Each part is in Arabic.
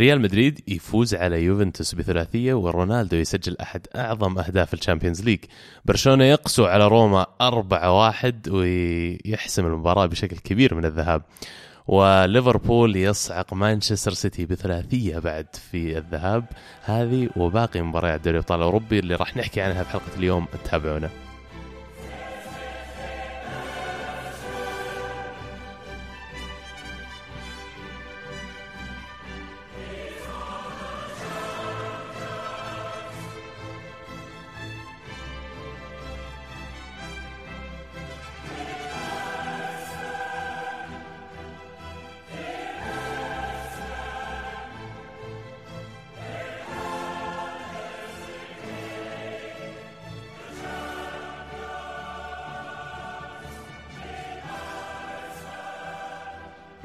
ريال مدريد يفوز على يوفنتوس بثلاثية ورونالدو يسجل أحد أعظم أهداف ال Champions League. برشلونة يقسو على روما 4-1 ويحسم المباراة بشكل كبير من الذهاب. وليفربول يصعق مانشستر سيتي بثلاثية بعد في الذهاب. هذه وباقي مباريات دوري أبطال الاوروبي اللي راح نحكي عنها في حلقة اليوم. تابعونا.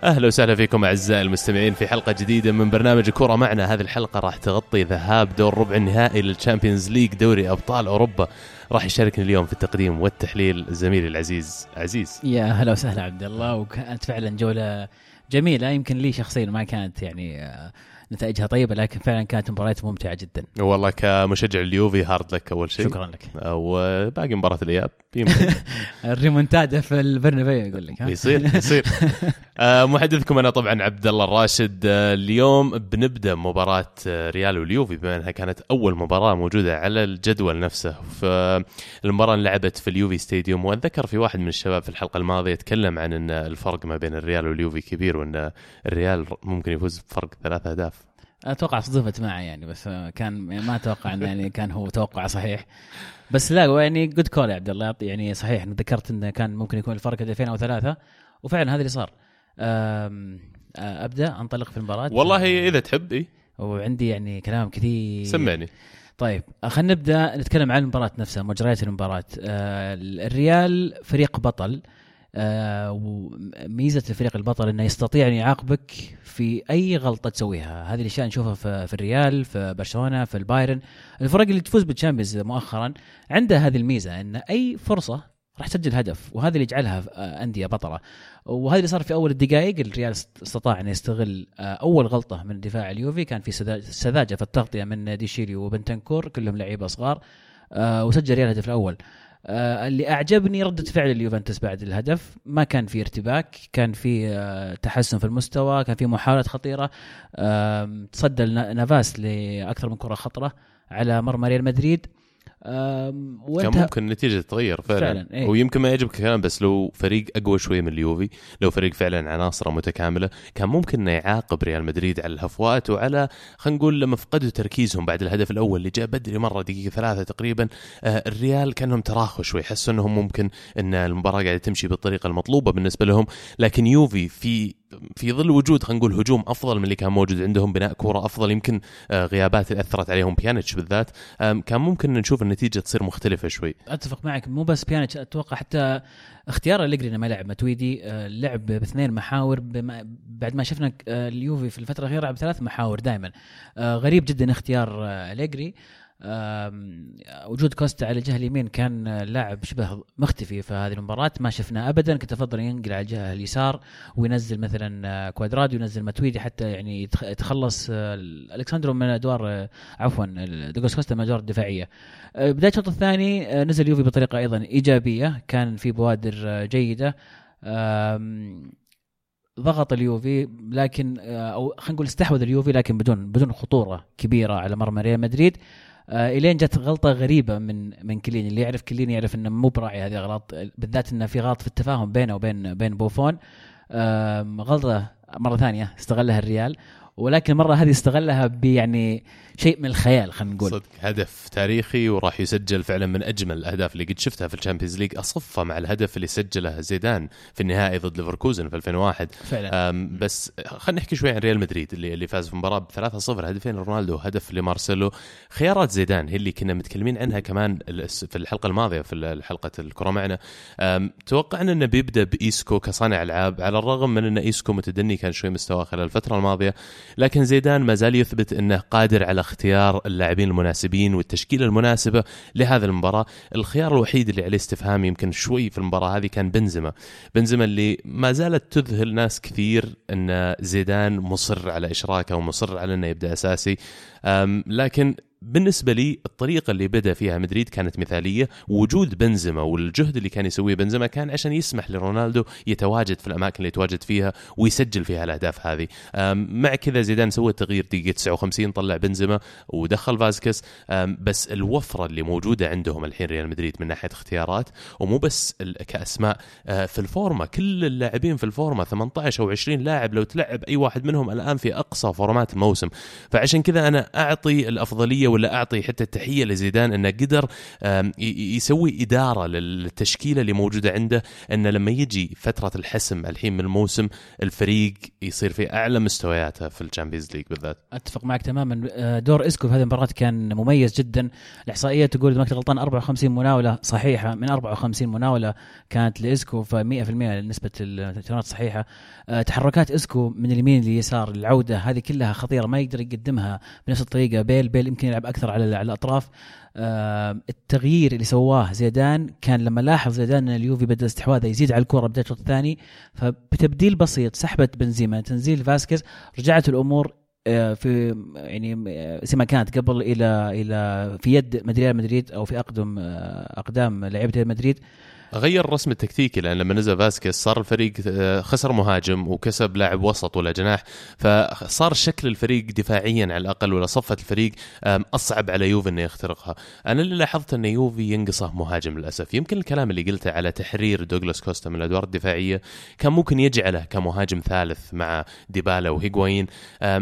أهلا وسهلا فيكم أعزائي المستمعين في حلقة جديدة من برنامج كورة معنا. هذه الحلقة راح تغطي ذهاب دور ربع النهائي لل Champions League دوري أبطال أوروبا. راح يشاركني اليوم في التقديم والتحليل زميلي العزيز عزيز. يا هلا وسهلا عبد الله وكانت فعلا جولة جميلة. يمكن لي شخصيا ما كانت يعني آه، نتائجها طيبة لكن فعلا كانت مباريات ممتعة جدا. والله كمشجع اليوفي hard luck أول شيء. شكرا لك. وباقي مباراة الإياب الريمونتادا في البرنابيو يقول لك يصير يصير. آه محدثكم أنا طبعا عبد الله الراشد. آه اليوم بنبدأ مباراة آه، ريال واليوفي بما إنها كانت أول مباراة موجودة على الجدول نفسه. فالمباراه انلعبت في اليوفي ستاديوم واتذكر في واحد من الشباب في الحلقة الماضية تكلم عن إن الفرق ما بين الريال واليوفي كبير وإن الريال ممكن يفوز بفرق ثلاث أهداف. أتوقع صدفت معي يعني بس كان ما أتوقع إنه يعني كان هو توقع صحيح. بس لا يعني جود كول يا عبد الله يعني صحيح ذكرت إنه كان ممكن يكون الفرق هدفين أو ثلاثة وفعلا هذا اللي صار. أبدأ أنطلق في المباراة. والله إذا تحب إي. وعندي يعني كلام كثير. سمعني. طيب خلينا نبدأ نتكلم عن المباراة نفسها مجريات المباراة. آه، الريال فريق بطل. وميزة الفريق البطل إنه يستطيع أن يعاقبك في أي غلطة تسويها. هذه الأشياء نشوفها في, الريال في برشلونة في البايرن. الفرق اللي تفوز بال Champions مؤخرا عندها هذه الميزة إن أي فرصة راح تسجل هدف وهذا اللي يجعلها آه، أندية بطلة. وهذا اللي صار في أول الدقائق. الريال استطاع أن يستغل آه، أول غلطة من دفاع اليوفي كان في سذاجة في التغطية من ديشيليو وبنتنكور كلهم لعيبة صغار وسجل الريال الهدف الأول. آه اللي أعجبني ردة فعل اليوفنتوس بعد الهدف. ما كان في ارتباك كان في آه تحسن في المستوى كان في محاولات خطيرة. آه تصدى نافاس لأكثر من كرة خطرة على مرمى ريال مدريد. كان ممكن النتيجة تتغير فعلا, فعلا إيه؟ ويمكن ما يعجبك الكلام بس لو فريق أقوى شوي من اليوفي لو فريق فعلا عناصره متكاملة كان ممكن إنه يعاقب ريال مدريد على الهفوات وعلى خلينا نقول لما فقدوا تركيزهم بعد الهدف الأول اللي جاء بدري مرة دقيقة ثلاثة تقريبا آه الريال كأنهم تراخوا شوي حسوا إنهم ممكن إن المباراة قاعدة تمشي بالطريقة المطلوبة بالنسبة لهم لكن يوفي في في ظل وجود خلينا نقول هجوم أفضل من اللي كان موجود عندهم بناء كوره أفضل يمكن آه، غيابات اللي أثرت عليهم بيانيتش بالذات كان ممكن نشوف النتيجة تصير مختلفة شوي. أتفق معك مو بس بيانيتش أتوقع حتى اختيار اليجري انه ما لعب ماتويدي آه، لعب باثنين محاور بما بعد ما شفنا آه، اليوفي في الفترة الأخيرة لعب ثلاث محاور دائما. غريب جدا اختيار اليجري وجود كوستا على الجهة اليمين كان لاعب شبه مختفي في هذه المباراة ما شفناه ابدا. كنت أفضل ينقل على الجهة اليسار وينزل مثلا آه، كوادرادو وينزل ماتويدي حتى يعني يتخلص آه، الكساندرو من أدوار آه، عفوا دوغلاس كوستا من الادوار الدفاعية. بداية الشوط الثاني نزل يوفي بطريقة أيضا إيجابية. كان في بوادر جيدة. ضغط اليوفي لكن أو خلينا نقول استحوذ اليوفي لكن بدون بدون خطورة كبيرة على مرمى ريال مدريد. إلين جت غلطة غريبة من من كيليني اللي يعرف كيليني يعرف إنه مو راعي هذه اغلاط بالذات إنه في غلط في التفاهم بينه وبين بين بوفون. آه غلطة مرة ثانية استغلها الريال. ولكن المره هذه استغلها بيعني شيء من الخيال خلينا نقول. صدق هدف تاريخي وراح يسجل فعلا من أجمل الأهداف اللي قد شفتها في ال Champions League اصفه مع الهدف اللي سجله زيدان في النهائي ضد ليفركوزن في 2001 فعلا. بس خلينا نحكي شوي عن ريال مدريد اللي اللي فاز في المباراه ب 3-0 هدفين رونالدو هدف لمارسيلو. خيارات زيدان هي اللي كنا متكلمين عنها كمان في الحلقة الماضية في حلقه الكره معنا. توقعنا إنه بيبدأ بإيسكو كصانع ألعاب على الرغم من إن إيسكو متدني كان شوي مستواه خلال الفترة الماضية. لكن زيدان ما زال يثبت إنه قادر على اختيار اللاعبين المناسبين والتشكيلة المناسبة لهذه المباراة. الخيار الوحيد اللي عليه استفهام يمكن شوي في المباراة هذه كان بنزيما. بنزيما اللي ما زالت تذهل ناس كثير إن زيدان مصر على إشراكه ومصر على إنه يبدأ أساسي. لكن بالنسبة لي الطريقة اللي بدأ فيها مدريد كانت مثالية. وجود بنزيما والجهد اللي كان يسويه بنزيما كان عشان يسمح لرونالدو يتواجد في الأماكن اللي يتواجد فيها ويسجل فيها الأهداف هذه. مع كذا زيدان سوى تغيير دقيقة 59 طلع بنزيما ودخل فاسكيز بس الوفرة اللي موجودة عندهم الحين ريال مدريد من ناحية اختيارات ومو بس كأسماء أه، في ال form ة. كل اللاعبين في ال form ة 18 أو 20 لاعب لو تلعب أي واحد منهم الآن في أقصى form ات الموسم. فعشان كذا أنا أعطي الأفضلية ولا أعطي حتى التحية لزيدان أنه قدر يسوي إدارة للتشكيلة اللي موجودة عنده أنه لما يجي فترة الحسم الحين من الموسم الفريق يصير في أعلى مستوياته في ال Champions League بالذات. أتفق معك تماما. آه، دور إيسكو في هذه المباراة كان مميز جدا. الإحصائية تقول إذا ما كنت غلطان 54 مناولة صحيحة. من 54 مناولة كانت لإيسكو ف 100% نسبة التمريرات صحيحة. آه، تحركات إيسكو من اليمين لليسار العودة هذه كلها خطيرة ما يقدر يقدمها بنفس الطريقة. بيل بيل يمكن يلعب أكثر على الأطراف. آه، التغيير اللي سواه زيدان كان لما لاحظ زيدان إن اليوفي بدأ استحواذه يزيد على الكرة بداية الشوط الثاني فبتبديل بسيط سحبة بنزيما تنزيل فاسكيز رجعت الأمور آه، في يعني زي ما كانت قبل إلى إلى في يد مدريد مدريد أو في أقد أقدام لعيبة مدريد. غير الرسم التكتيكي لأن لما نزل فاسكيز صار الفريق آه، خسر مهاجم وكسب لاعب وسط ولا جناح فصار شكل الفريق دفاعيا على الأقل ولا صفة الفريق أصعب على يوفي إنه يخترقها. أنا اللي لاحظت إن يوفي ينقصه مهاجم للأسف. يمكن الكلام اللي قلته على تحرير دوغلاس كوستا من الأدوار الدفاعية كان ممكن يجعله كمهاجم ثالث مع ديبالا وهيغوين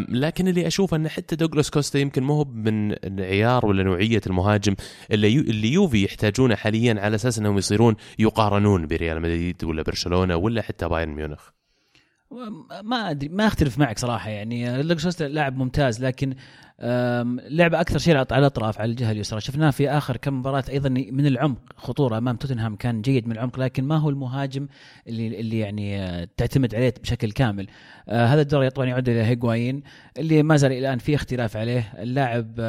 لكن اللي أشوفه إن حتى دوغلاس كوستا يمكن مو من عيار ولا نوعية المهاجم اللي اللي يوفي يحتاجونه حاليا على أساس إنهم يصيرون يقارنون بريال مدريد ولا برشلونة ولا حتى بايرن ميونخ. ما أدري ما أختلف معك صراحة يعني. لاعب ممتاز لكن لعب أكثر شيء على الأطراف على الجهة اليسرى. شفناه في آخر كم مباراة أيضا من العمق. خطورة أمام توتنهام كان جيد من العمق لكن ما هو المهاجم اللي اللي يعني آه، تعتمد عليه بشكل كامل. آه هذا الدور طبعا يعود إلى هيغوايين اللي ما زال الآن في اختلاف عليه. اللاعب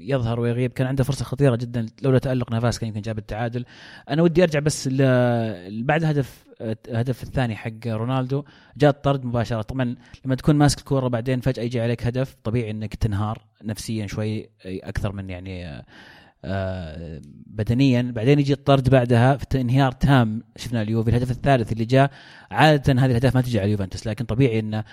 يظهر ويغيب. كان عنده فرصة خطيرة جدا لولا تألق نافاس كان يمكن جاب التعادل. أنا ودي أرجع بس بعد هدف الهدف الثاني حق رونالدو. جاء الطرد مباشرة. طبعا لما تكون ماسك الكورة بعدين فجأة يجي عليك هدف طبيعي إنك تنهار نفسيا شوي أكثر من يعني آه، بدنيا. بعدين يجي الطرد بعدها في انهيار تام. شفنا اليوفي الهدف الثالث اللي جاء عادة هذه الأهداف ما تجي على اليوفنتوس لكن طبيعي إنه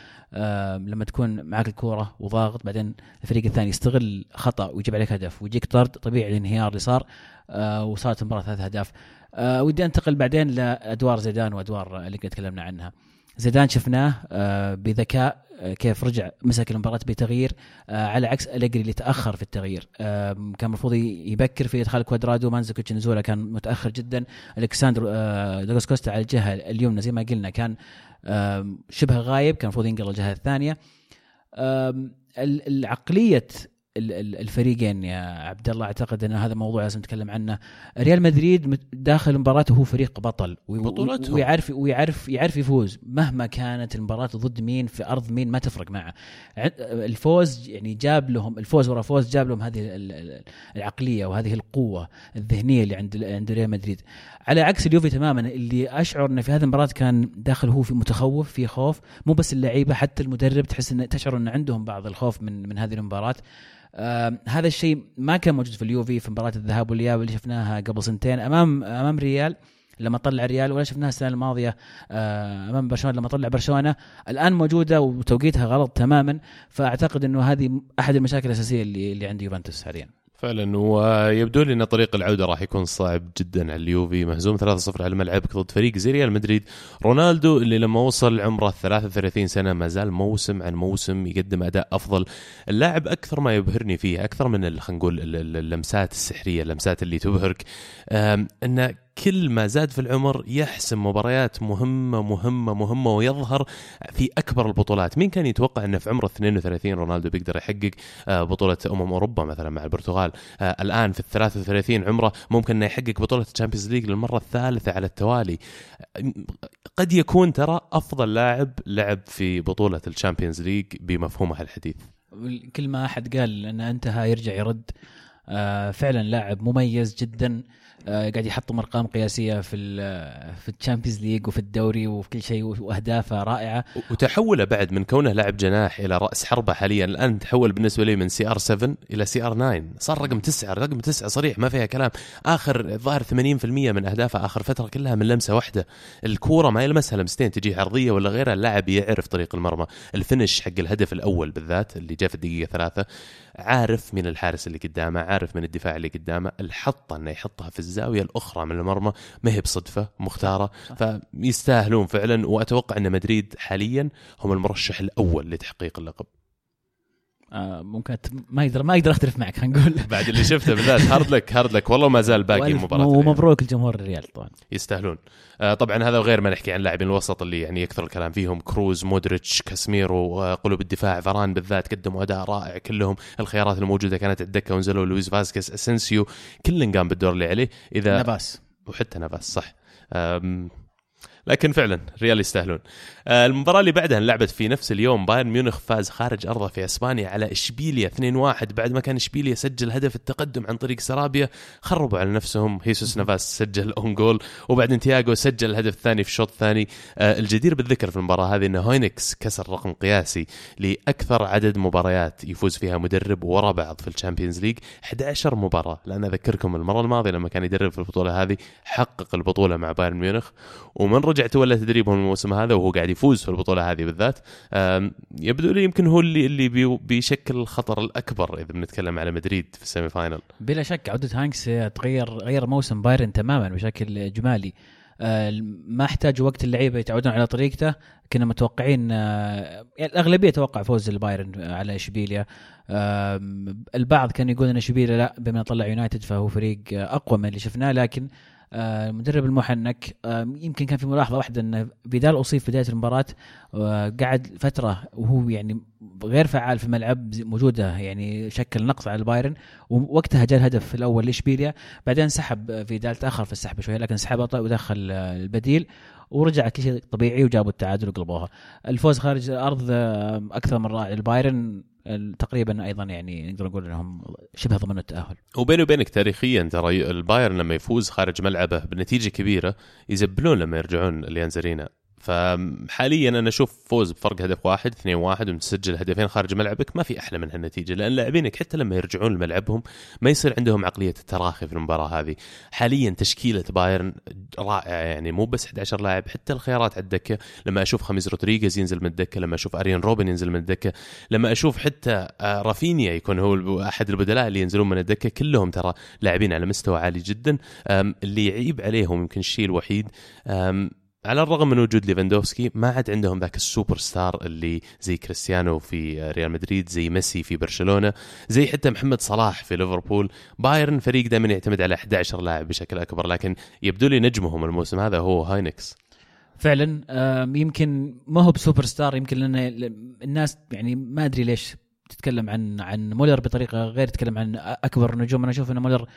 لما تكون معك الكورة وضاغط بعدين الفريق الثاني يستغل خطأ ويجيب عليك هدف ويجيك طرد طبيعي الانهيار اللي صار آه، وصارت المباراه ثلاث أهداف. آه ودي انتقل بعدين لأدوار زيدان وأدوار اللي تكلمنا عنها. زيدان شفناه آه بذكاء آه كيف رجع مسك المباراة بتغيير آه على عكس أليجري اللي تأخر في التغيير. كان المفروض يبكر في إدخال كوادرادو مانزوكيتش نزوله كان متأخر جدا. ألكساندر آه دوغلاس كوستا على الجهة اليمنى زي ما قلنا كان شبه غايب كان المفروض ينقل الجهة الثانية. العقلية الفريقين يا عبد الله. أعتقد إن هذا موضوع لازم نتكلم عنه. ريال مدريد داخل مباراته هو فريق بطل. بطولته ويعرف ويعرف يعرف يفوز. مهما كانت المباراة ضد مين في أرض مين ما تفرق معه. الفوز يعني جاب لهم الفوز ورا فوز جاب لهم هذه العقلية وهذه القوة الذهنية اللي عند عند ريال مدريد. على عكس اليوفي تماما اللي أشعر إنه في هذه المباراة كان داخل هو في متخوف في خوف. مو بس اللعيبة حتى المدرب تحس انه تشعر إن عندهم بعض الخوف من من هذه المباراة. هذا الشيء ما كان موجود في اليوفي في مباراة الذهاب والإياب اللي شفناها قبل سنتين. أمام أمام ريال لما طلع ريال ولا شفناها السنة الماضية أمام برشلونة لما طلع برشلونة الآن موجودة وتوقيتها غلط تماما. فأعتقد إنه هذه أحد المشاكل الأساسية اللي اللي عند يوفنتوس حاليا. فعلا. ويبدو لي إن طريق العودة راح يكون صعب جدا على اليوفي. مهزوم 3-0 على ملعبك ضد فريق زي ريال مدريد. رونالدو اللي لما وصل عمره 33 سنة ما زال موسم عن موسم يقدم أداء أفضل. اللاعب أكثر ما يبهرني فيه أكثر من خلينا نقول اللمسات السحرية اللمسات اللي تبهرك انه كل ما زاد في العمر يحسم مباريات مهمة مهمة مهمة ويظهر في أكبر البطولات. مين كان يتوقع إنه في عمره 32 رونالدو بيقدر يحقق آه، بطولة أمم أوروبا مثلا مع البرتغال؟ آه، الآن في ال 33 عمره ممكن إنه يحقق بطولة ال Champions League للمرة الثالثة على التوالي. قد يكون ترى أفضل لاعب لعب في بطولة ال Champions League بمفهومها الحديث. كل ما أحد قال انه انتهى يرجع يرد آه، فعلا لاعب مميز جدا. قاعد يحطم أرقام قياسية في في ال Champions League وفي الدوري وفي كل شيء وأهدافه رائعة. وتحوله بعد من كونه لاعب جناح إلى رأس حربة حاليا الآن تحول بالنسبة لي من CR 7 إلى CR 9 صار رقم 9 رقم 9 صريح ما فيها كلام. آخر الظاهر 80% من أهدافه آخر فترة كلها من لمسة واحدة. الكورة ما يلمسها لمستين تجي عرضية ولا غيرها اللاعب يعرف طريق المرمى. ال finish حق الهدف الأول بالذات اللي جاء في الدقيقة ثلاثة. عارف من الحارس اللي قدامه عارف من الدفاع اللي قدامه. الحطة إنه يحطها في الزاوية الأخرى من المرمى ما هي بصدفة مختارة. فيستاهلون فعلا وأتوقع إن مدريد حاليا هم المرشح الأول لتحقيق اللقب. آه ممكن ما يقدر ما يقدر أختلف معك خلينا نقول. بعد اللي شفته بالذات هارد لك هارد لك. والله ما زال باقي المباراه ومبروك لجمهور الريال طبعا. يستاهلون. آه طبعا هذا غير ما نحكي عن لاعبين الوسط اللي يعني يكثر الكلام فيهم. كروز مودريتش كاسميرو آه قلوب الدفاع فاران بالذات قدموا أداء رائع كلهم. الخيارات الموجودة كانت الدكة ونزلوا لويس فاسكيز اسنسيو كل قام بالدور اللي عليه اذا نباس. وحتى نباس صح. لكن فعلا ريال يستاهلون. آه، المباراة اللي بعدها انلعبت في نفس اليوم بايرن ميونخ فاز خارج أرضه في إسبانيا على إشبيليا 2-1 بعد ما كان إشبيليا سجل هدف التقدم عن طريق سرابيا خربوا على نفسهم هيسوس نافاس سجل own goal وبعدين تياجو سجل الهدف الثاني في الشوط الثاني آه، الجدير بالذكر في المباراة هذه ان هوينكس كسر رقم قياسي لأكثر عدد مباريات يفوز فيها مدرب ورا بعض في ال Champions League. 11 مباراة. لأن أذكركم المرة الماضية لما كان يدرب في البطولة هذه حقق البطولة مع بايرن ميونخ. ومن رجع تولى تدريبهم الموسم هذا وهو قاعد يفوز في البطولة هذه بالذات. يبدو لي يمكن هو اللي اللي بيشكل الخطر الأكبر إذا بنتكلم على مدريد في ال semi final بلا شك عودة هاينكس تغير غير موسم بايرن تماما بشكل جمالي آه، ما احتاج وقت اللعيبة يتعودون على طريقته. كنا متوقعين آه، الأغلبية توقع فوز البايرن على إشبيليا. البعض كان يقول إن إشبيليا لما طلع يونايتد فهو فريق أقوى من اللي شفناه لكن المدرب المحنك. يمكن كان في ملاحظة واحدة إن فيدال أصيب في بداية المباراة قعد فترة وهو يعني غير فعال في الملعب موجودة يعني شكل نقص على البايرن ووقتها جاء الهدف الأول لإشبيليا بعدين سحب فيدال تأخر في السحب شوية لكن سحب ودخل البديل ورجع كل شيء طبيعي وجابوا التعادل وقلبوها. الفوز خارج الأرض أكثر من رائع البايرن تقريبا أيضا يعني نقدر نقول إنهم شبه ضمنوا التأهل. وبيني وبينك تاريخيا ترى البايرن لما يفوز خارج ملعبه بنتيجة كبيرة يزبلون لما يرجعون لأليانز أرينا فحاليا أنا أشوف فوز بفرق هدف واحد 2 واحد وتسجل هدفين خارج ملعبك ما في أحلى من هالنتيجه لأن لاعبينك حتى لما يرجعون لملعبهم ما يصير عندهم عقلية التراخي في المباراة هذه. حاليا تشكيلة بايرن رائعة يعني مو بس 11 لاعب حتى الخيارات على الدكة لما أشوف خاميس رودريغيز ينزل من الدكة لما أشوف اريان روبن ينزل من الدكة لما أشوف حتى آه، رافينيا يكون هو أحد البدلاء اللي ينزلون من الدكة كلهم ترى لاعبين على مستوى عالي جدا اللي يعيب عليهم يمكن الشيء الوحيد على الرغم من وجود ليفاندوفسكي ما عاد عندهم ذاك ال super star اللي زي كريستيانو في ريال مدريد زي ميسي في برشلونة زي حتى محمد صلاح في ليفربول. بايرن فريق دائما يعتمد على 11 لاعب بشكل أكبر لكن يبدو لي نجمهم الموسم هذا هو هاينكس. فعلا يمكن ما هو ب super star يمكن لأن الناس يعني ما أدري ليش تتكلم عن عن مولر بطريقة غير تتكلم عن أكبر النجوم أنا أشوف إن مولر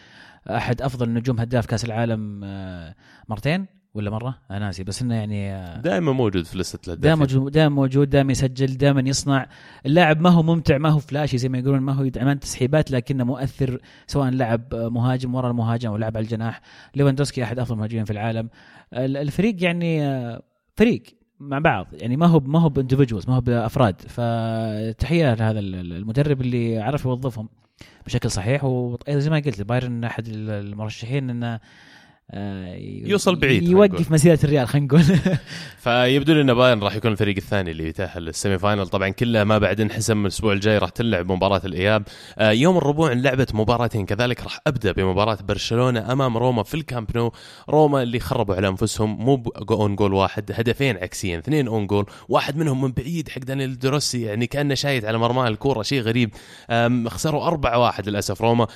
أحد أفضل نجوم هداف كأس العالم آه، مرتين. ولا مرة؟ أنا ناسي بس إنه يعني آه، دائما موجود في لستة دائما موجود دائما موجود دائما يسجل دائما يصنع. اللاعب ما هو ممتع ما هو flashy زي ما يقولون ما هو مال تسحيبات لكنه مؤثر سواء لعب مهاجم ورا المهاجم أو لعب على الجناح. ليفاندوفسكي أحد أفضل المهاجمين في العالم. الفريق يعني آه، فريق مع بعض. يعني ما هو ما هو ب individuals ما هو بأفراد. فتحية لهذا المدرب اللي عرف يوظفهم بشكل صحيح. وأيضا زي ما قلت بايرن أحد المرشحين إنه يوصل بعيد يوقف مسيرة الريال خلينا نقول. فيبدو لي إن بايرن راح يكون الفريق الثاني اللي يتأهل لل semi final طبعا كلها ما بعد انحسم الأسبوع الجاي راح تلعب مباراة الإياب. آه، يوم الربوع لعبت مباراتين كذلك راح أبدأ بمباراة برشلونة أمام روما في الكامب نو. روما اللي خربوا على أنفسهم مو own goal واحد هدفين عكسيين اثنين own goal واحد منهم من بعيد حق دانيال دروسي يعني كأنه شايت على مرماه الكورة شيء غريب. خسروا 4 1 للأسف روما.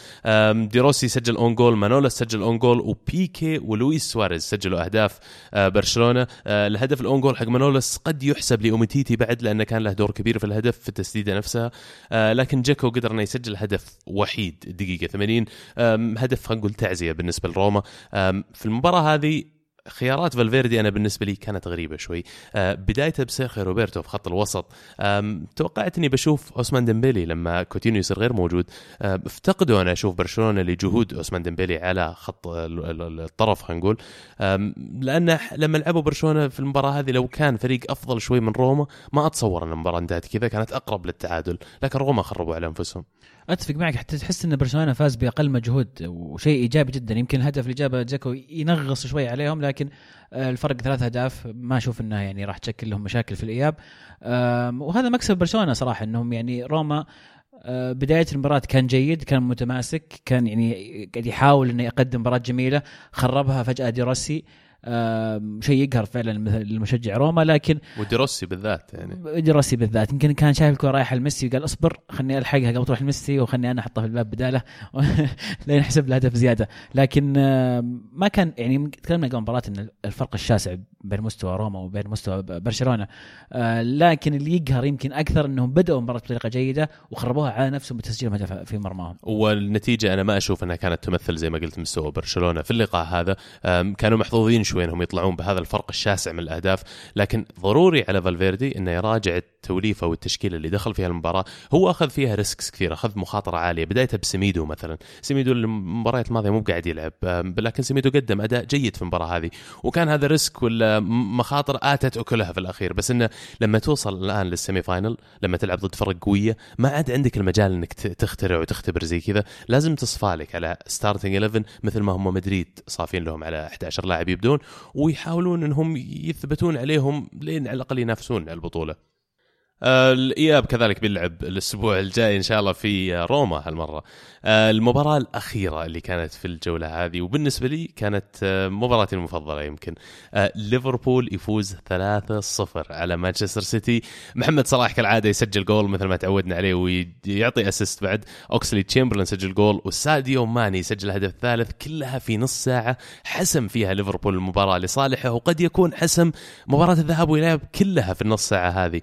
ديروسي سجل own goal مانولاس سجل own goal وبيك بيكي ولويس سواريز سجلوا أهداف آه، برشلونة. آه، الهدف ال own goal حق مانولاس قد يحسب لأومتيتي بعد لأنه كان له دور كبير في الهدف في التسديدة نفسها. آه، لكن جاكو قدر إنه يسجل هدف وحيد الدقيقه 80 آم، هدف خلينا نقول تعزية بالنسبة لروما. في المباراة هذه خيارات فالفيردي أنا بالنسبة لي كانت غريبة شوي. آه، بدايته بسيرخي روبرتو في خط الوسط. توقعت إني بشوف أوسمان ديمبيلي لما كوتينيو يصير غير موجود. آه، افتقدوا أنا أشوف برشلونة لجهود أوسمان ديمبيلي على خط ال- ال- الطرف خلينا نقول. آم، لأن لما لعبوا برشلونة في المباراة هذه لو كان فريق أفضل شوي من روما ما أتصور أن المباراة انتهت كذا كانت أقرب للتعادل. لكن روما خربوا على أنفسهم. أتفق معك حتى تحس إن برشلونة فاز بأقل مجهود وشيء إيجابي جدا. يمكن الهدف اللي جابه جاكو ينغص شوي عليهم لكن آه، الفرق ثلاث أهداف ما أشوف إنها يعني راح تشكل لهم مشاكل في الإياب. وهذا مكسب برشلونة صراحة إنهم يعني روما آه، بداية المباراة كان جيد كان متماسك كان يعني قاعد يحاول إنه يقدم مباراة جميلة خربها فجأة ديروسي آم، شيء يقهر فعلا مثل المشجع روما لكن ودروسي بالذات يعني. دروسي بالذات. يمكن كان شايف الكرة رايحة لميسي وقال اصبر خلني ألحقها قبل تروح لميسي وخلني أنا أحطها في الباب بدالة لين يحسب له هدف زيادة. لكن ما كان يعني تكلمنا قبل المباراه إن الفرق الشاسع بين مستوى روما وبين مستوى برشلونة. آه، لكن اللي يقهر يمكن أكثر إنهم بدأوا المباراه بطريقة جيدة وخربوها على نفسهم بتسجيل هدف في مرماهم. والنتيجة أنا ما أشوف أنها كانت تمثل زي ما قلت مستوى برشلونة. في اللقاء هذا كانوا محظوظين شوي أنهم يطلعون بهذا الفرق الشاسع من الأهداف لكن ضروري على فالفيردي أنه يراجع التوليفة والتشكيلة اللي دخل فيها المباراة. هو أخذ فيها risks كثير أخذ مخاطرة عالية بدايتها بسميدو مثلا. سميدو المباريات الماضية مو قاعد يلعب لكن سميدو قدم أداء جيد في المباراة هذه وكان هذا risk ولا مخاطر آتت أكلها في الأخير. بس أنه لما توصل الآن لل semi final لما تلعب ضد فرق قوية ما عاد عندك المجال إنك تخترع وتختبر زي كذا. لازم تصفى لك على starting 11 مثل ما هم مدريد صافين لهم على 11 لاعب يبدون ويحاولون إنهم يثبتون عليهم لين على الأقل ينافسون على البطولة. الاياب كذلك بيلعب الأسبوع الجاي إن شاء الله في آه، روما هالمرة. آه، المباراة الأخيرة اللي كانت في الجولة هذه وبالنسبة لي كانت آه، مباراتي المفضلة يمكن. آه، ليفربول يفوز 3-0 على مانشستر سيتي. محمد صلاح كالعادة يسجل جول مثل ما تعودنا عليه ويعطي assist بعد. أوكسليد تشامبرلين سجل جول وساديو ماني يسجل الهدف الثالث كلها في نص ساعة. حسم فيها ليفربول المباراة لصالحه وقد يكون حسم مباراة الذهاب والإياب كلها في النص ساعة هذه.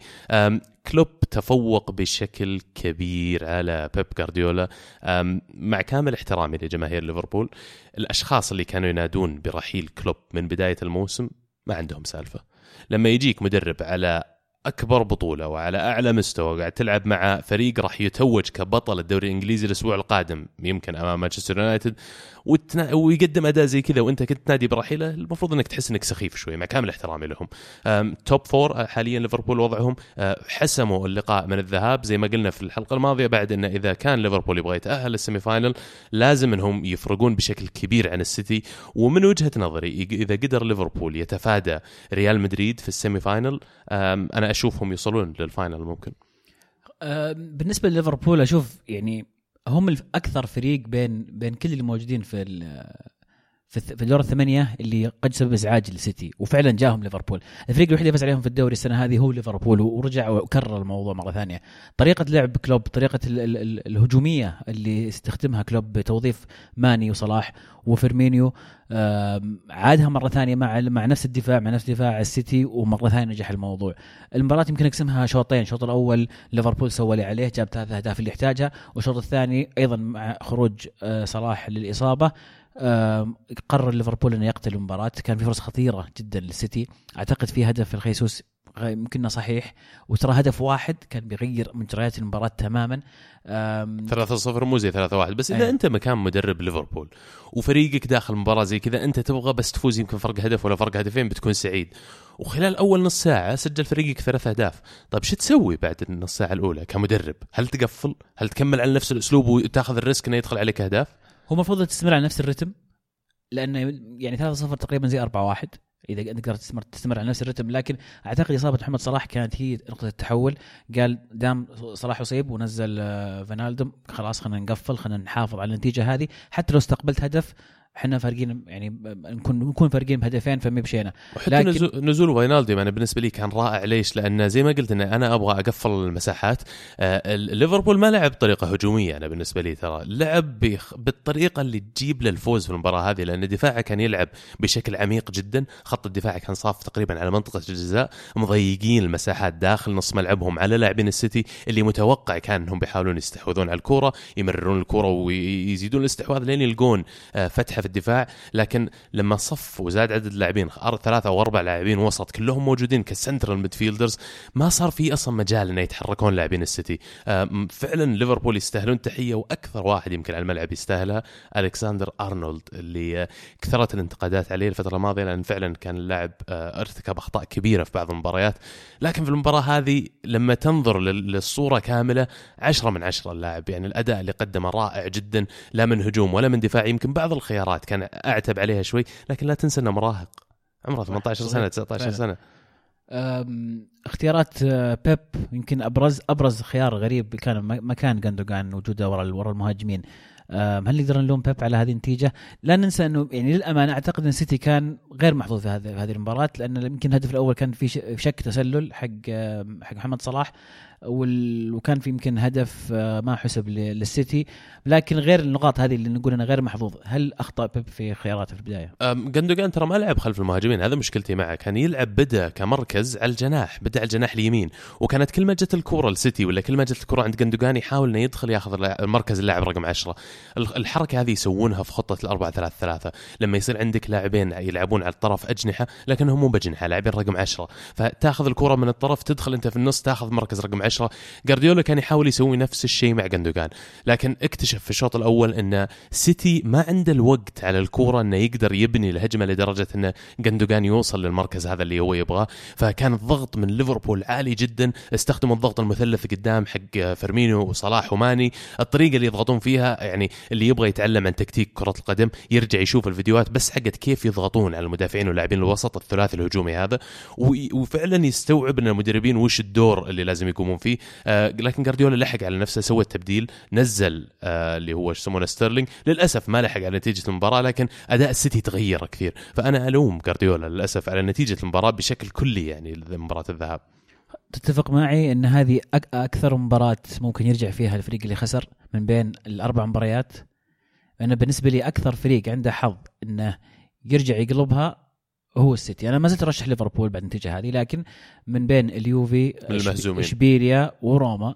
كلوب تفوق بشكل كبير على بيب جارديولا أم، مع كامل احترامي لجماهير ليفربول الأشخاص اللي كانوا ينادون برحيل كلوب من بداية الموسم ما عندهم سالفة. لما يجيك مدرب على أكبر بطولة وعلى أعلى مستوى قاعد تلعب مع فريق راح يتوج كبطل الدوري الإنجليزي الأسبوع القادم يمكن أمام مانشستر يونايتد وتنا... ويقدم أداء زي كذا وأنت كنت تنادي برحيله المفروض إنك تحس إنك سخيف شوي مع كامل احترامي لهم. top four حاليا ليفربول وضعهم أه، حسموا اللقاء من الذهاب زي ما قلنا في الحلقة الماضية بعد انه إذا كان ليفربول يبغى يتأهل لل semi final لازم إنهم يفرقون بشكل كبير عن السيتي ومن وجهة نظري إذا قدر ليفربول يتفادى ريال مدريد في ال semi-final أنا أشوفهم يوصلون لل final ممكن. آه، بالنسبة لليفربول أشوف يعني هم أكثر فريق بين بين كل اللي موجودين في في الدور الثمانية اللي قد سبب إزعاج للسيتي وفعلا جاهم ليفربول. الفريق الوحيد اللي فاز عليهم في الدوري السنة هذه هو ليفربول ورجع وكرر الموضوع مرة ثانية. طريقة لعب كلوب طريقة ال ال ال الهجومية اللي استخدمها كلوب بتوظيف ماني وصلاح وفيرمينيو عادها مرة ثانية مع مع نفس الدفاع مع نفس دفاع السيتي ومرة ثانية نجح الموضوع. المباراة يمكن أقسمها شوطين الشوط الأول ليفربول سوى اللي عليه جاب ثلاث أهداف اللي يحتاجها والشوط الثاني أيضا مع خروج آه، صلاح للإصابة. قرر ليفربول انه يقتل المباراة. كان في فرص خطيرة جدا للسيتي. أعتقد في هدف الخيسوس غ- يمكن إنه صحيح. وترى هدف واحد كان بيغير مجريات المباراة تماما. آم، 3-0 مو زي 3-1 بس إذا أيوة. أنت مكان مدرب ليفربول وفريقك داخل مباراه زي كذا أنت تبغى بس تفوز يمكن فرق هدف ولا فرق هدفين بتكون سعيد. وخلال أول نص ساعة سجل فريقك ثلاث أهداف. طيب شو تسوي بعد النص ساعة الأولى كمدرب؟ هل تقفل؟ هل تكمل على نفس الأسلوب وتأخذ الريسك إنه يدخل عليك أهداف؟ هو المفروض تستمر على نفس الرتم لأنه يعني 3-0 تقريبا زي 4-1 إذا تقدر تستمر تستمر على نفس الرتم. لكن أعتقد إصابة محمد صلاح كانت هي نقطة التحول. قال ما دام صلاح أصيب ونزل آه، فينالدوم خلاص خلينا نقفل خلينا نحافظ على النتيجة هذه. حتى لو استقبلت هدف إحنا فارقين يعني نكون نكون فارقين بهدفين فما بشينا وحتى لكن-. نزول فينالدوم أنا بالنسبة لي كان رائع ليش؟ لأن زي ما قلت إن أنا أبغى أقفل المساحات آه، ليفربول ما لعب بطريقة هجومية أنا بالنسبة لي ترى لعب. بالطريقة اللي تجيب له الفوز في المباراة هذه لأن دفاعه كان يلعب بشكل عميق جدا خط الدفاع كان صاف تقريبا على منطقة الجزاء مضيقين المساحات داخل نص ملعبهم على لاعبين السيتي اللي متوقع كان إنهم بيحاولون يستحوذون على الكره يمررون الكره ويزيدون الاستحواذ لين يلقون آه، فتحة في الدفاع لكن لما صف وزاد عدد اللاعبين ثلاثة أو أربع لاعبين وسط كلهم موجودين ك central midfielders ما صار في أصلا مجال إنه يتحركون لاعبين السيتي. آم، فعلا ليفربول يستاهلون تحية وأكثر واحد يمكن على الملعب يستاهلها الكسندر أرنولد اللي آه، كثرت الانتقادات عليه الفترة الماضية لأن فعلا كان اللاعب آه، ارتكب أخطاء كبيرة في بعض المباريات. لكن في المباراة هذه لما تنظر لل- للصورة كاملة عشرة من عشرة اللاعب يعني الأداء اللي قدمه رائع جدا لا من هجوم ولا من دفاع يمكن بعض الخيارات كان أعتب عليها شوي لكن لا تنسى إنه مراهق عمره 18 سنة صحيح. 19 فعلا. سنة اختيارات آه، بيب يمكن أبرز أبرز خيار غريب كان مكان جاندوجان وجوده ورا ورا المهاجمين هل نقدر نلوم بيب على هذه النتيجة؟ لا ننسى إنه يعني للأمانة أعتقد إن السيتي كان غير محظوظ في هذه المباراة لأن يمكن الهدف الأول كان في شك تسلل حق حق محمد صلاح وكان في يمكن هدف آه، ما حسب للسيتي. لكن غير النقاط هذه اللي نقول إنها غير محظوظ هل أخطأ بيب في خياراته في البداية؟ جندوجان ترى ما لعب خلف المهاجمين هذا مشكلتي معه كان يلعب بدأ كمركز على الجناح بدأ على الجناح اليمين. وكانت كل ما جت الكرة لسيتي ولا كل ما جت الكرة عند جندوجان يحاول إنه يدخل ياخذ اللاع- مركز اللاعب رقم 10 ال- الحركة هذه يسوونها في خطة الأربعة ثلاث ثلاثة. لما يصير عندك لاعبين يلعبون على الطرف أجنحة لكنهم مو بأجنحة لاعبين رقم 10 فتاخذ الكرة من الطرف تدخل أنت في النص تاخذ مركز رقم 10 جارديولا كان يحاول يسوي نفس الشيء مع جندوجان لكن اكتشف في الشوط الأول إن سيتي ما عنده الوقت على الكورة إنه يقدر يبني الهجمة لدرجة إن جندوجان يوصل للمركز هذا اللي هو يبغاه. فكان الضغط من ليفربول عالي جدا استخدموا الضغط المثلث قدام حق فيرمينو وصلاح وماني. الطريقة اللي يضغطون فيها يعني اللي يبغى يتعلم عن تكتيك كرة القدم يرجع يشوف الفيديوهات بس حقت كيف يضغطون على المدافعين واللاعبين الوسط الثلاثي الهجومي هذا وفعلا يستوعب إن المدربين وش الدور اللي لازم يقومون فيه. آه لكن جارديولا لحق على نفسه سوى التبديل نزل آه اللي هو إيش يسمونه ستيرلينج. للأسف ما لحق على نتيجة المباراة لكن أداء السيتي تغير كثير. فأنا ألوم جارديولا للأسف على نتيجة المباراة بشكل كلي يعني مباراه الذهاب. تتفق معي إن هذه أكثر مباراة ممكن يرجع فيها الفريق اللي خسر من بين الأربع مباريات؟ أنا بالنسبة لي أكثر فريق عنده حظ إنه يرجع يقلبها هو السيتي. أنا ما زلت أرشح ليفربول بعد النتيجة هذه لكن من بين اليوفي المهزومين. إشبيليا وروما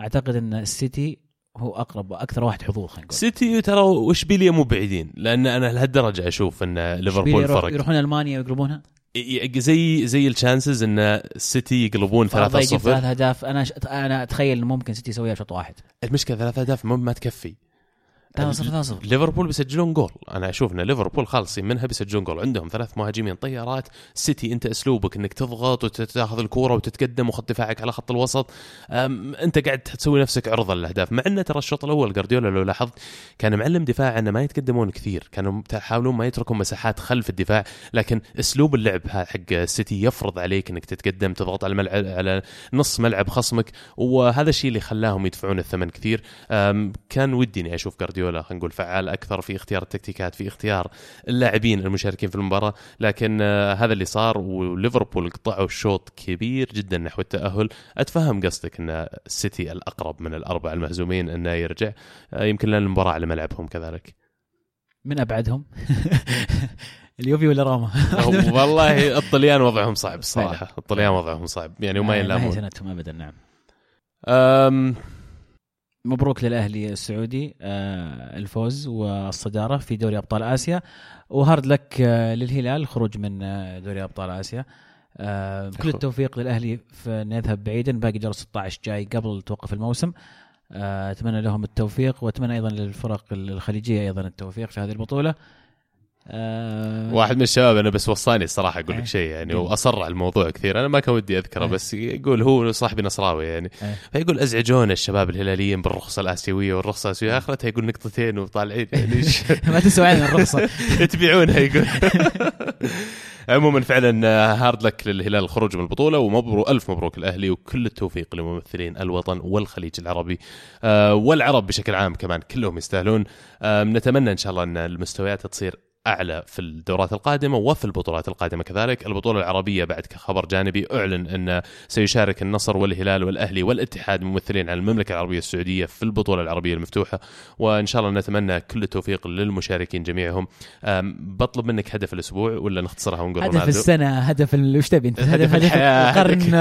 أعتقد أن السيتي هو أقرب وأكثر واحد حظوظ خلينا نقول. سيتي ترى وإشبيليا مو بعيدين لأن أنا لهالدرجة أشوف أن ليفربول فرق. يروحون ألمانيا ويقلبونها؟ زي زي ال chances أن السيتي يقلبون 3 فرضا يجيب 0 ثلاث أهداف. أنا ش... أنا أتخيل إنه ممكن سيتي يسويها بشوط واحد. المشكلة ثلاث أهداف ما تكفي. 3 0 3 0 ليفربول بيسجلون جول. أنا أشوف إن ليفربول خالصين منها بيسجلون جول. عندهم ثلاث مهاجمين طيارات. سيتي أنت أسلوبك إنك تضغط وتاخذ الكورة وتتقدم وخط دفاعك على خط الوسط. أنت قاعد تسوي نفسك عرضة للأهداف. مع انه ترى الشوط الأول جارديولا لو لاحظت كان معلم دفاع انه ما يتقدمون كثير. كانوا يحاولون ما يتركون مساحات خلف الدفاع. لكن أسلوب اللعب حق السيتي يفرض عليك إنك تتقدم تضغط على الملعب على نص ملعب خصمك. وهذا الشيء اللي خلاهم يدفعون الثمن كثير. كان ودي إني أشوف جارديولا خلينا نقول فعال أكثر في اختيار التكتيكات في اختيار اللاعبين المشاركين في المباراة. لكن آه، هذا اللي صار وليفربول قطعوا شوط كبير جدا نحو التأهل. أتفهم قصدك إن السيتي الأقرب من الاربع المهزومين إنه يرجع. آه، يمكن لأن المباراة على ملعبهم كذلك. من أبعدهم؟ اليوفي ولا روما؟ والله الطليان وضعهم صعب الصراحة. الطليان وضعهم صعب. يعني وما ما هي ينلامون سنتهم ابدا نعم. مبروك للأهلي السعودي آه، الفوز والصدارة في دوري أبطال آسيا. وهارد لك آه، للهلال الخروج من آه، دوري أبطال آسيا. كل. التوفيق للأهلي في انه يذهب بعيدا. باقي جوله 16 جاي قبل توقف الموسم. أتمنى لهم التوفيق وأتمنى أيضا للفرق الخليجية أيضا التوفيق في هذه البطولة. آه، واحد من الشباب أنا بس وصاني الصراحة أقول إيه. لك شيء يعني قل. واصر على الموضوع كثير. أنا ما كان ودي أذكره إيه. بس يقول هو صاحبي نصراوي يعني. إيه. فيقول أزعجونا الشباب الهلاليين بالرخصة الآسيوية والرخصة الآسيوية. أخرتها يقول نقطتين وطالعين. يعني ما تنسوا عن الرخصة. تبيعونها يقول. عموما فعلا هارد لك للهلال الخروج من البطولة ومبروك ألف مبروك الاهلي وكل التوفيق لممثلين الوطن والخليج العربي. آه، والعرب بشكل عام كمان كلهم يستاهلون. آه، نتمنى إن شاء الله أن المستويات تصير أعلى في الدورات القادمة وفي البطولات القادمة كذلك، البطولة العربية بعد كخبر جانبي أعلن أن سيشارك النصر والهلال والأهلي والاتحاد ممثلين عن المملكة العربية السعودية في البطولة العربية المفتوحة، وإن شاء الله نتمنى كل التوفيق للمشاركين جميعهم. بطلب منك هدف الأسبوع ولا نختصرها ونقول هدف رونالدو؟ السنة هدف وش تبي أنت؟ هدف. القرن.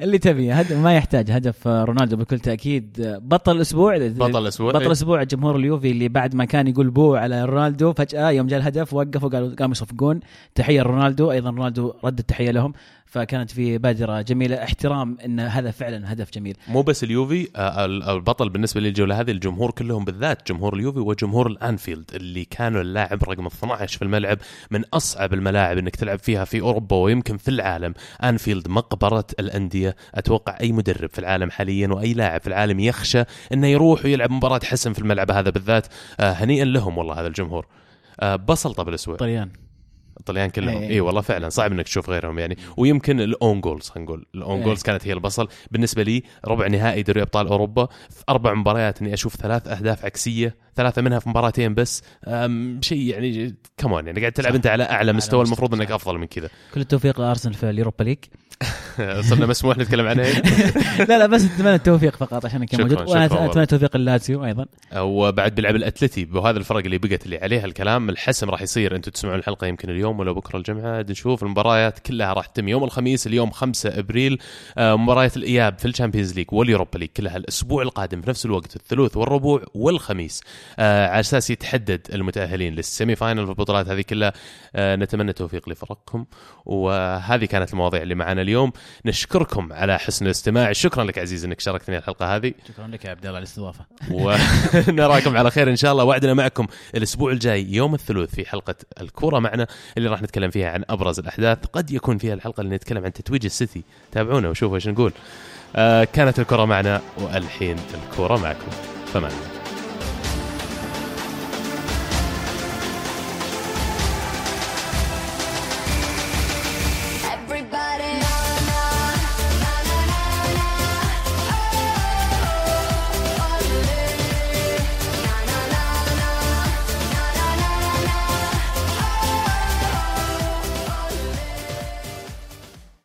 اللي تبيه هدف ما يحتاج هدف رونالدو بكل تأكيد. بطل الأسبوع بطل الأسبوع بطل الأسبوع جمهور اليوفي اللي بعد ما كان يقول بو على رونالدو فجأة يوم جاء الهدف وقفوا قالوا قاموا يصفقون. تحية لرونالدو أيضا رونالدو رد التحية لهم. فكانت في بادره جميلة. احترام إن هذا فعلا هدف جميل. مو بس اليوفي آه، ال- البطل بالنسبة للجوله هذه الجمهور كلهم بالذات جمهور اليوفي وجمهور الأنفيلد اللي كانوا اللاعب رقم 12 في الملعب من أصعب الملاعب إنك تلعب فيها في أوروبا ويمكن في العالم. أنفيلد مقبرة الأندية. أتوقع أي مدرب في العالم حاليا وأي لاعب في العالم يخشى إنه يروح ويلعب مباراة حسم في الملعب هذا بالذات. آه، هنيئا لهم والله هذا الجمهور. آه، بسلطه بالاسبوع طليان. الطليان كلهم إيه. اي والله فعلا صعب إنك تشوف غيرهم يعني. ويمكن ال own goals خلينا نقول. ال own إيه. goals كانت هي الفيصل. بالنسبة لي ربع نهائي دوري أبطال أوروبا. في أربع مباريات إني أشوف ثلاث أهداف عكسية ثلاثة منها في مباراتين بس. شيء يعني كمان يعني قاعد تلعب صح. أنت على أعلى مستوى. المفروض إنك. أفضل من كذا. كل التوفيق لأرسنال في ال Europa League. صرنا مسموح نتكلم عنها لا لا بس أتمنى التوفيق فقط عشان كان موجود. وأنا. أتمنى التوفيق للاتسيو أيضا. وبعد بيلعب الأتلتي وهذا الفرق اللي بقت اللي عليها الكلام الحسم راح يصير. أنتم تسمعون الحلقة يمكن اليوم ولا بكرة الجمعة. نشوف المباريات كلها راح تتم. يوم الخميس اليوم 5 أبريل. آه، مباريات الإياب في ال Champions League وال Europa League كلها الأسبوع القادم في نفس الوقت الثلوث والربوع والخميس. آه، على أساس يتحدد المتأهلين لل semi-final في البطولات هذه كلها. آه، نتمنى التوفيق لفرقكم. وهذه كانت المواضيع اللي معنا اليوم. نشكركم على حسن الاستماع. شكرا لك عزيز إنك شاركتني الحلقة هذه. شكرا لك يا عبد الله على الاستضافة. ونراكم على خير إن شاء الله. وعدنا معكم الأسبوع الجاي يوم الثلاث في حلقة الكورة معنا اللي راح نتكلم فيها عن أبرز الأحداث. قد يكون فيها الحلقة اللي نتكلم عن تتويج السيتي. تابعونا وشوفوا إيش نقول. آه كانت الكره معنا والحين الكورة معكم. فمان الله.